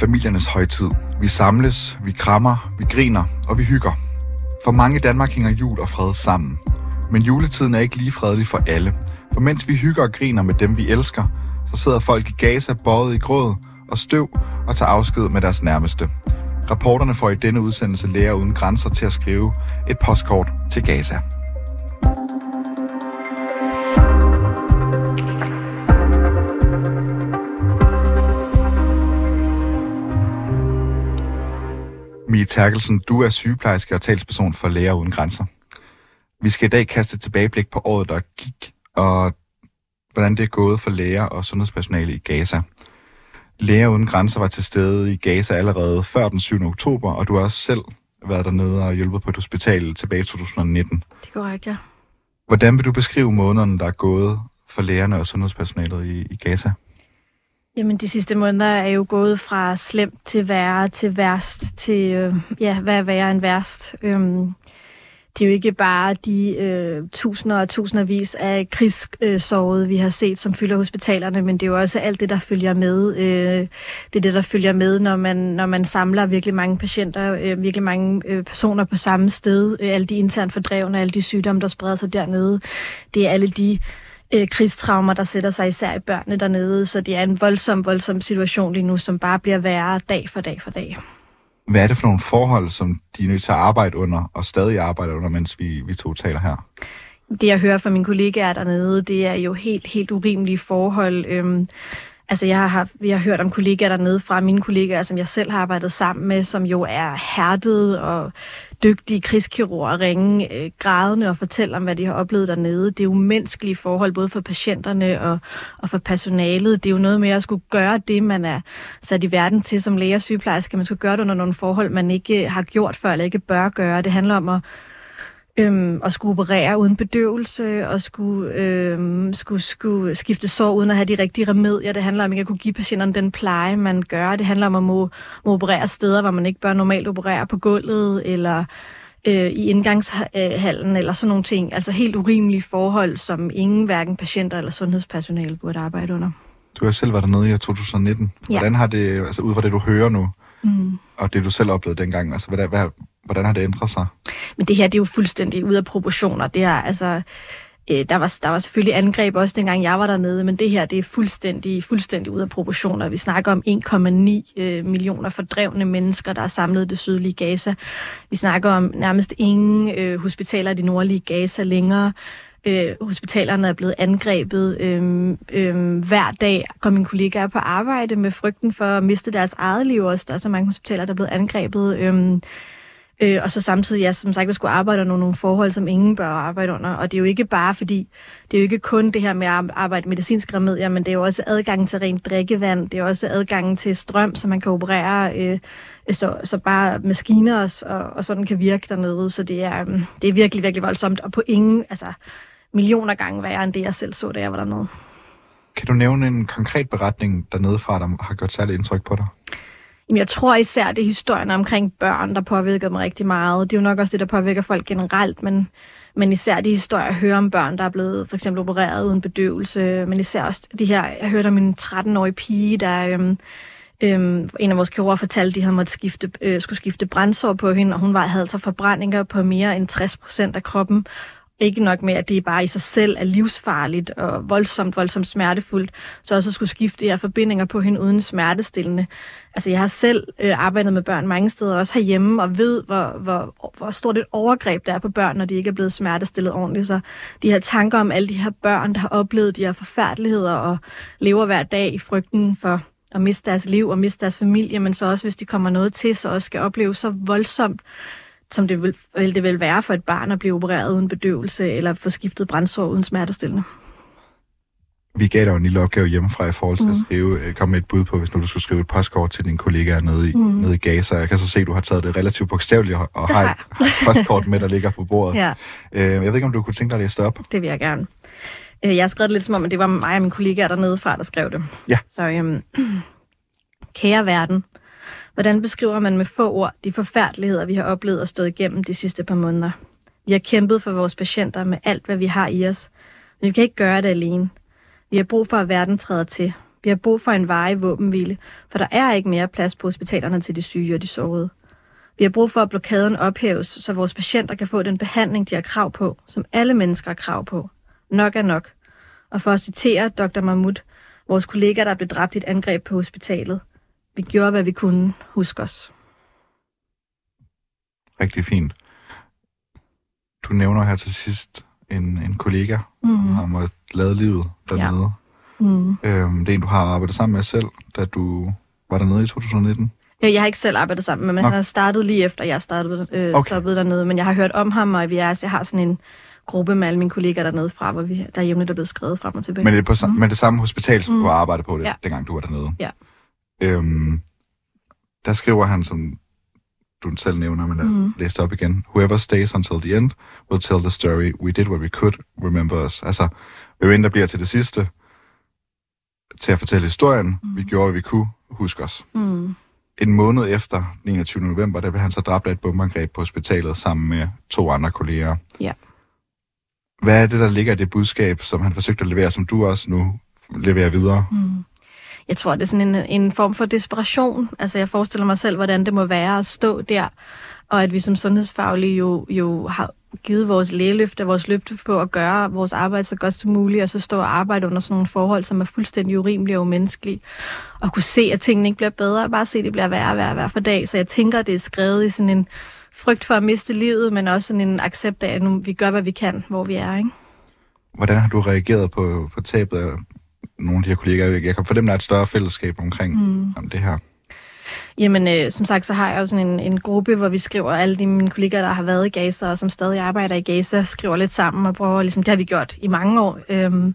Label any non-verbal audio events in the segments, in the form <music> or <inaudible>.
Familiernes højtid. Vi samles, vi krammer, vi griner og vi hygger. For mange i Danmark hænger jul og fred sammen. Men juletiden er ikke lige fredelig for alle. For mens vi hygger og griner med dem, vi elsker, så sidder folk i Gaza bøjet i gråd og støv og tager afsked med deres nærmeste. Rapporterne får i denne udsendelse Læger Uden Grænser til at skrive et postkort til Gaza. Mie Terkelsen, du er sygeplejerske og talsperson for Læger Uden Grænser. Vi skal i dag kaste et tilbageblik på året, der gik, og hvordan det er gået for læger og sundhedspersonale i Gaza. Læger Uden Grænser var til stede i Gaza allerede før den 7. oktober, og du har også selv været dernede og hjulpet på et hospital tilbage i 2019. Det er korrekt, ja. Hvordan vil du beskrive månederne, der er gået for lægerne og sundhedspersonalet i, i Gaza? Jamen, de sidste måneder er jo gået fra slemt til værre til værst til, øh, ja, hvad er værre end værst. Øhm, det er jo ikke bare de øh, tusinder og tusindervis af krigssårede, øh, vi har set, som fylder hospitalerne, men det er jo også alt det, der følger med. Øh, det er det, der følger med, når man, når man samler virkelig mange patienter, øh, virkelig mange øh, personer på samme sted. Øh, alle de internt fordrevne, alle de sygdomme, der spreder sig dernede. Det er alle de øh, krigstraumer, der sætter sig især i børnene dernede. Så det er en voldsom, voldsom situation lige nu, som bare bliver værre dag for dag for dag. Hvad er det for nogle forhold, som de er nødt til at arbejde under, og stadig arbejder under, mens vi, vi to taler her? Det, jeg hører fra mine kollegaer dernede, det er jo helt, helt urimelige forhold. Øhm, altså, jeg har, haft, jeg har hørt om kollegaer dernede fra mine kollegaer, som jeg selv har arbejdet sammen med, som jo er hærdede og dygtige krigskirurger ringe øh, grædende og fortælle om, hvad de har oplevet dernede. Det er jo menneskelige forhold, både for patienterne og, og for personalet. Det er jo noget med at skulle gøre det, man er sat i verden til som læge og sygeplejerske. Man skal gøre det under nogle forhold, man ikke har gjort før, eller ikke bør gøre. Det handler om at øhm, at skulle operere uden bedøvelse, og skulle, øhm, skulle, skulle skifte sår uden at have de rigtige remedier. Det handler om ikke at kunne give patienterne den pleje, man gør. Det handler om at må, må operere steder, hvor man ikke bør normalt operere på gulvet, eller øh, i indgangshallen, eller sådan nogle ting. Altså helt urimelige forhold, som ingen, hverken patienter eller sundhedspersonale burde arbejde under. Du har selv været dernede i 2019. Hvordan ja. har det, altså ud fra det, du hører nu, mm og det, du selv oplevede dengang, altså hvad, hvad, Hvordan har det ændret sig? Men det her, det er jo fuldstændig ude af proportioner. Det er altså... Øh, der, var, der var selvfølgelig angreb også dengang jeg var dernede, men det her det er fuldstændig, fuldstændig ud af proportioner. Vi snakker om 1,9 øh, millioner fordrevne mennesker, der er samlet i det sydlige Gaza. Vi snakker om nærmest ingen øh, hospitaler i det nordlige Gaza længere. Øh, hospitalerne er blevet angrebet. Øh, øh, hver dag kom mine kollegaer på arbejde med frygten for at miste deres eget liv også. Der er så mange hospitaler, der er blevet angrebet. Øh, Øh, og så samtidig, ja, som sagt, vi skulle arbejde under nogle forhold, som ingen bør arbejde under. Og det er jo ikke bare fordi, det er jo ikke kun det her med at arbejde medicinske remedier, men det er jo også adgang til rent drikkevand, det er også adgang til strøm, så man kan operere, øh, øh så, så bare maskiner og, og, sådan kan virke dernede. Så det er, øhm, det er virkelig, virkelig voldsomt, og på ingen, altså millioner gange værre end det, jeg selv så, da jeg var dernede. Kan du nævne en konkret beretning dernede fra, der har gjort særligt indtryk på dig? Jamen, jeg tror især, det er historien omkring børn, der påvirker mig rigtig meget. Det er jo nok også det, der påvirker folk generelt, men, men især de historier, jeg hører om børn, der er blevet for eksempel opereret uden bedøvelse, men især også de her, jeg hørte om en 13-årig pige, der øhm, øhm, en af vores kirurger fortalte, at de havde måtte skifte, øh, skulle skifte brændsår på hende, og hun var, havde altså forbrændinger på mere end 60 procent af kroppen, ikke nok med, at det bare i sig selv er livsfarligt og voldsomt, voldsomt smertefuldt, så også at skulle skifte de her forbindinger på hende uden smertestillende. Altså, jeg har selv øh, arbejdet med børn mange steder, også herhjemme, og ved, hvor, hvor, hvor stort et overgreb der er på børn, når de ikke er blevet smertestillet ordentligt. Så de her tanker om alle de her børn, der har oplevet de her forfærdeligheder og lever hver dag i frygten for at miste deres liv og miste deres familie, men så også, hvis de kommer noget til, så også skal opleve så voldsomt som det vil, vil det vil være for et barn at blive opereret uden bedøvelse eller få skiftet brændsår uden smertestillende. Vi gav dig en lille opgave hjemmefra i forhold til mm. at skrive, øh, komme med et bud på, hvis nu du skulle skrive et postkort til dine kollegaer nede i, mm. nede i Gaza. Jeg kan så se, at du har taget det relativt bogstaveligt og, og har, et, har et postkort med, der ligger på bordet. <laughs> Ja. Øh, jeg ved ikke, om du kunne tænke dig at læse det op? Det vil jeg gerne. Øh, jeg har skrevet det lidt som om, at det var mig og mine kollegaer dernede fra, der skrev det. Ja. Så øhm, <clears throat> kære verden, Hvordan beskriver man med få ord de forfærdeligheder, vi har oplevet og stået igennem de sidste par måneder? Vi har kæmpet for vores patienter med alt, hvad vi har i os, men vi kan ikke gøre det alene. Vi har brug for, at verden træder til. Vi har brug for en varig våbenhvile, for der er ikke mere plads på hospitalerne til de syge og de sårede. Vi har brug for, at blokaden ophæves, så vores patienter kan få den behandling, de har krav på, som alle mennesker har krav på. Nok er nok. Og for at citere Dr. Mahmoud, vores kollega, der blev dræbt i et angreb på hospitalet. Vi gjorde, hvad vi kunne. Husk os. Rigtig fint. Du nævner her til sidst en, en kollega, mm. som har måttet lade livet dernede. Ja. Mm. Øhm, det er en, du har arbejdet sammen med selv, da du var dernede i 2019. Ja, jeg har ikke selv arbejdet sammen med, men han har startet lige efter, jeg startede øh, okay. stoppet dernede. Men jeg har hørt om ham, og vi er, jeg har sådan en gruppe med alle mine kolleger dernede fra, hvor vi, der er jævnligt er blevet skrevet frem og tilbage. Men det er på mm. men det samme hospital, som mm. du har arbejdet på det, ja. dengang du var dernede. Ja. Øhm, der skriver han, som du selv nævner, men lad mm. læse op igen. Whoever stays until the end will tell the story. We did what we could. Remember us. Altså, hvem der bliver til det sidste, til at fortælle historien. Mm. Vi gjorde, hvad vi kunne. Husk os. Mm. En måned efter 29. november, der blev han så dræbt af et bombeangreb på hospitalet sammen med to andre kolleger. Ja. Hvad er det, der ligger i det budskab, som han forsøgte at levere, som du også nu leverer videre? Mm. Jeg tror, det er sådan en, en form for desperation. Altså, jeg forestiller mig selv, hvordan det må være at stå der, og at vi som sundhedsfaglige jo, jo har givet vores lægeløfte, vores løfte på at gøre vores arbejde så godt som muligt, og så stå og arbejde under sådan nogle forhold, som er fuldstændig urimelige og umenneskelige, og kunne se, at tingene ikke bliver bedre, bare se, at det bliver værre og værre hver for dag. Så jeg tænker, at det er skrevet i sådan en frygt for at miste livet, men også sådan en accept af, at nu vi gør, hvad vi kan, hvor vi er. Ikke? Hvordan har du reageret på, på tabet af nogle af de her kollegaer? Jeg kan fornemme, at der er et større fællesskab omkring mm. om det her. Jamen, øh, som sagt, så har jeg jo sådan en, en gruppe, hvor vi skriver, alle de mine kollegaer, der har været i Gaza, og som stadig arbejder i Gaza, skriver lidt sammen og prøver, ligesom, det har vi gjort i mange år. Øhm,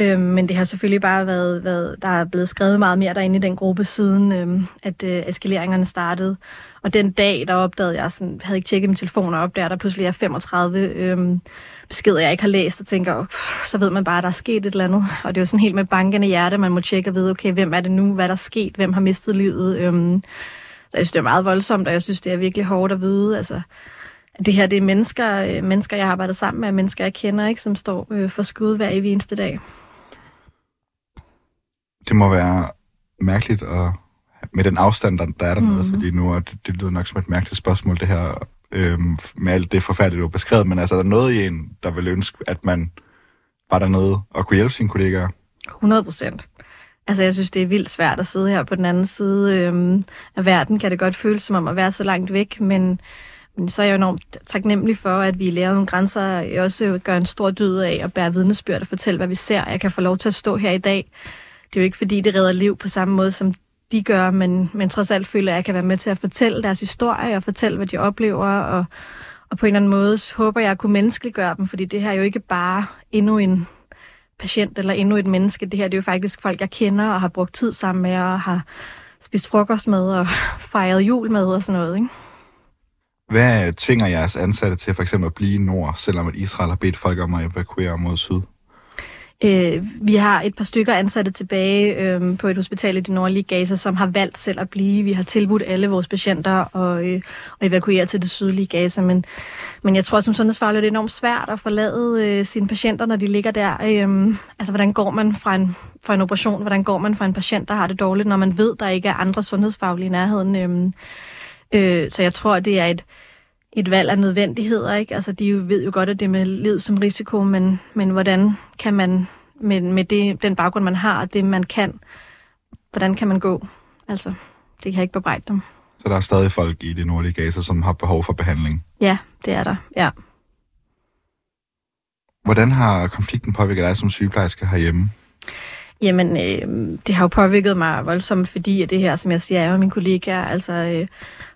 øhm, men det har selvfølgelig bare været, været, der er blevet skrevet meget mere derinde i den gruppe, siden øhm, at øh, eskaleringerne startede. Og den dag, der opdagede jeg, sådan, havde ikke tjekket min telefon, og opdager, der pludselig er 35 øhm, beskeder, jeg ikke har læst, og tænker, oh, så ved man bare, at der er sket et eller andet. Og det er jo sådan helt med bankende hjerte, man må tjekke og vide, okay, hvem er det nu, hvad der er sket, hvem har mistet livet. Øhm, så jeg synes, det er meget voldsomt, og jeg synes, det er virkelig hårdt at vide. Altså, det her, det er mennesker, øh, mennesker, jeg har arbejdet sammen med, mennesker, jeg kender, ikke, som står øh, for skud hver evig eneste dag. Det må være mærkeligt at med den afstand, der, der er dernede, mm. så lige nu, og det, det lyder nok som et mærkeligt spørgsmål, det her, øhm, med alt det forfærdelige, du har beskrevet, men altså, er der noget i en, der vil ønske, at man var dernede og kunne hjælpe sine kollegaer? 100 procent. Altså, jeg synes, det er vildt svært at sidde her på den anden side øhm, af verden. Kan det godt føles som om at være så langt væk, men, men så er jeg enormt taknemmelig for, at vi lærer nogle grænser. Jeg også gør en stor dyd af at bære vidnesbyrd og fortælle, hvad vi ser. Jeg kan få lov til at stå her i dag. Det er jo ikke, fordi det redder liv på samme måde, som de gør, men, men trods alt føler jeg, at jeg kan være med til at fortælle deres historie og fortælle, hvad de oplever, og, og på en eller anden måde håber jeg at kunne menneskeliggøre dem, fordi det her er jo ikke bare endnu en patient eller endnu et menneske. Det her det er jo faktisk folk, jeg kender og har brugt tid sammen med og har spist frokost med og <laughs> fejret jul med og sådan noget. Ikke? Hvad tvinger jeres ansatte til for eksempel at blive i nord, selvom at Israel har bedt folk om at evakuere mod syd? Øh, vi har et par stykker ansatte tilbage øh, på et hospital i det nordlige Gaza, som har valgt selv at blive. Vi har tilbudt alle vores patienter at, øh, at evakuere til det sydlige Gaza, men, men jeg tror som sundhedsfaglig, det er enormt svært at forlade øh, sine patienter, når de ligger der. Øh, altså, hvordan går man fra en, fra en operation? Hvordan går man fra en patient, der har det dårligt, når man ved, der ikke er andre sundhedsfaglige i nærheden? Øh, øh, så jeg tror, det er et et valg af nødvendigheder, ikke? Altså, de jo ved jo godt, at det er med liv som risiko, men, men hvordan kan man, med, med det, den baggrund, man har, og det, man kan, hvordan kan man gå? Altså, det kan jeg ikke bebrejde dem. Så der er stadig folk i det nordlige Gaza, som har behov for behandling? Ja, det er der, ja. Hvordan har konflikten påvirket dig som sygeplejerske herhjemme? Jamen, øh, det har jo påvirket mig voldsomt, fordi at det her, som jeg siger, er jo min kollega. Altså, øh,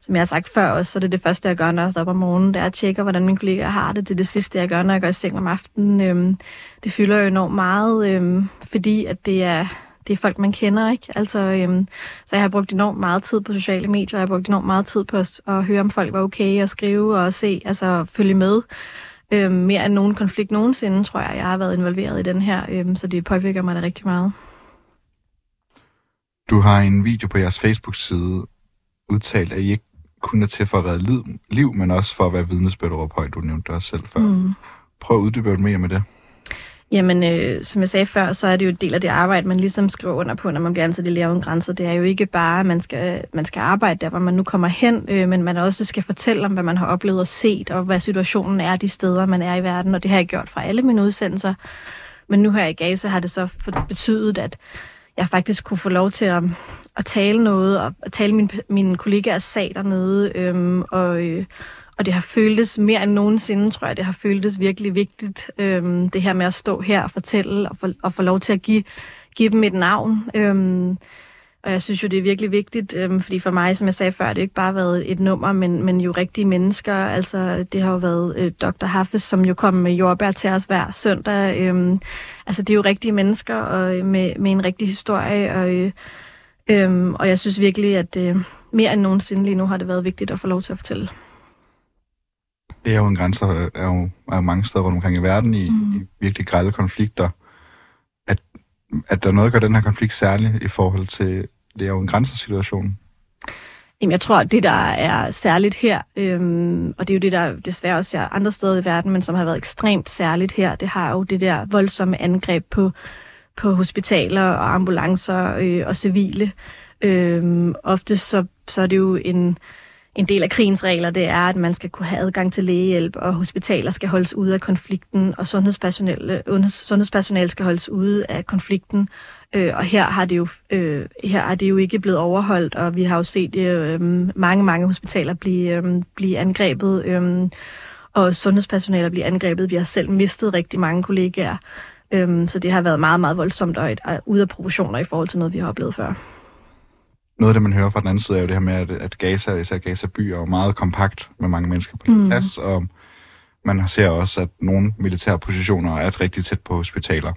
som jeg har sagt før også, så det er det første, jeg gør, når jeg står op om morgenen, det er at tjekke, hvordan mine kollegaer har det. Det er det sidste, jeg gør, når jeg går i seng om aftenen. Øhm, det fylder jo enormt meget, øhm, fordi at det er, det er folk, man kender, ikke? Altså, øhm, så jeg har brugt enormt meget tid på sociale medier, jeg har brugt enormt meget tid på at, at høre, om folk var okay, og skrive og se, altså følge med. Øhm, mere end nogen konflikt nogensinde, tror jeg, jeg har været involveret i den her, øhm, så det påvirker mig da rigtig meget. Du har en video på jeres Facebook-side udtalt, at I ikke kun er til for at redde liv, liv men også for at være vidnesbyrd over højt. Du nævnte også selv før. Mm. Prøv at uddybe mere med det. Jamen, øh, som jeg sagde før, så er det jo en del af det arbejde, man ligesom skriver under på, når man bliver ansat i Læger Uden Grænser. Det er jo ikke bare, at man skal, man skal arbejde der, hvor man nu kommer hen, øh, men man også skal fortælle om, hvad man har oplevet og set, og hvad situationen er de steder, man er i verden. Og det har jeg gjort fra alle mine udsendelser. Men nu her i Gaza har det så betydet, at jeg faktisk kunne få lov til at, at tale noget, og at tale min, mine kollegaers sag dernede, øhm, og... Øh, og det har føltes mere end nogensinde, tror jeg, det har føltes virkelig vigtigt, øhm, det her med at stå her og fortælle, og for, og få lov til at give, give dem et navn. Øhm, og jeg synes jo, det er virkelig vigtigt, øhm, fordi for mig, som jeg sagde før, det har ikke bare været et nummer, men, men jo rigtige mennesker. Altså, det har jo været øh, Dr. Haffes, som jo kom med jordbær til os hver søndag. Øhm, altså, det er jo rigtige mennesker og, øh, med, med en rigtig historie, og, øh, øhm, og jeg synes virkelig, at øh, mere end nogensinde lige nu har det været vigtigt at få lov til at fortælle. Det er jo en grænse, er jo, er mange steder rundt omkring i verden i, mm. i virkelig grælde konflikter. At, at der noget, gør den her konflikt særlig i forhold til, det er jo en grænsesituation. Jamen, jeg tror, det, der er særligt her, øhm, og det er jo det, der desværre også er andre steder i verden, men som har været ekstremt særligt her, det har jo det der voldsomme angreb på, på hospitaler og ambulancer øh, og civile. Øhm, ofte så, så er det jo en en del af krigens regler, det er, at man skal kunne have adgang til lægehjælp, og hospitaler skal holdes ude af konflikten, og sundhedspersonale, øh, sundhedspersonale skal holdes ude af konflikten. Øh, og her har, det jo, øh, her er det jo ikke blevet overholdt, og vi har jo set øh, mange, mange hospitaler blive, øh, blive angrebet, øh, og sundhedspersonale blive angrebet. Vi har selv mistet rigtig mange kollegaer, øh, så det har været meget, meget voldsomt og et, øh, ude af proportioner i forhold til noget, vi har oplevet før noget af det, man hører fra den anden side, er jo det her med, at, at Gaza, især Gaza by, er jo meget kompakt med mange mennesker på mm. plads, og man ser også, at nogle militære positioner er rigtig tæt på hospitaler.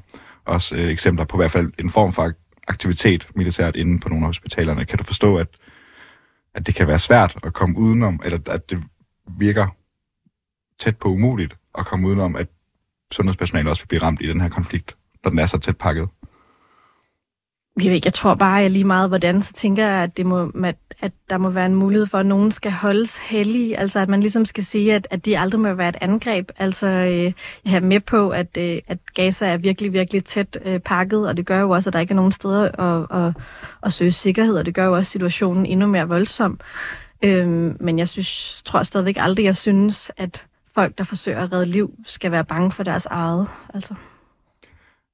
Også øh, eksempler på i hvert fald en form for aktivitet militært inde på nogle af hospitalerne. Kan du forstå, at, at det kan være svært at komme udenom, eller at det virker tæt på umuligt at komme udenom, at sundhedspersonale også vil blive ramt i den her konflikt, når den er så tæt pakket? Jeg, ved ikke, jeg tror bare, at lige meget hvordan, så tænker jeg, at, det må, at der må være en mulighed for, at nogen skal holdes hellige. Altså at man ligesom skal sige, at, at det aldrig må være et angreb. Altså øh, jeg er med på, at, øh, at Gaza er virkelig, virkelig tæt øh, pakket, og det gør jo også, at der ikke er nogen steder at, at, at søge sikkerhed, og det gør jo også situationen endnu mere voldsom. Øh, men jeg synes, tror stadigvæk aldrig, jeg synes, at folk, der forsøger at redde liv, skal være bange for deres eget. Altså.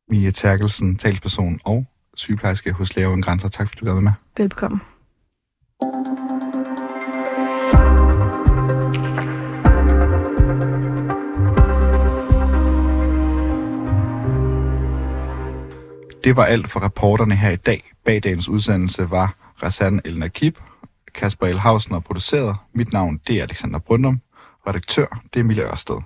Mia Terkelsen, talsperson og sygeplejerske hos Læger Uden Grænser. Tak fordi du gad med. Velbekomme. Det var alt for reporterne her i dag. Bag dagens udsendelse var Rassan El Nakib, Kasper El Hausen og produceret. Mit navn det er Alexander Brøndum. Redaktør det er Mille Ørsted.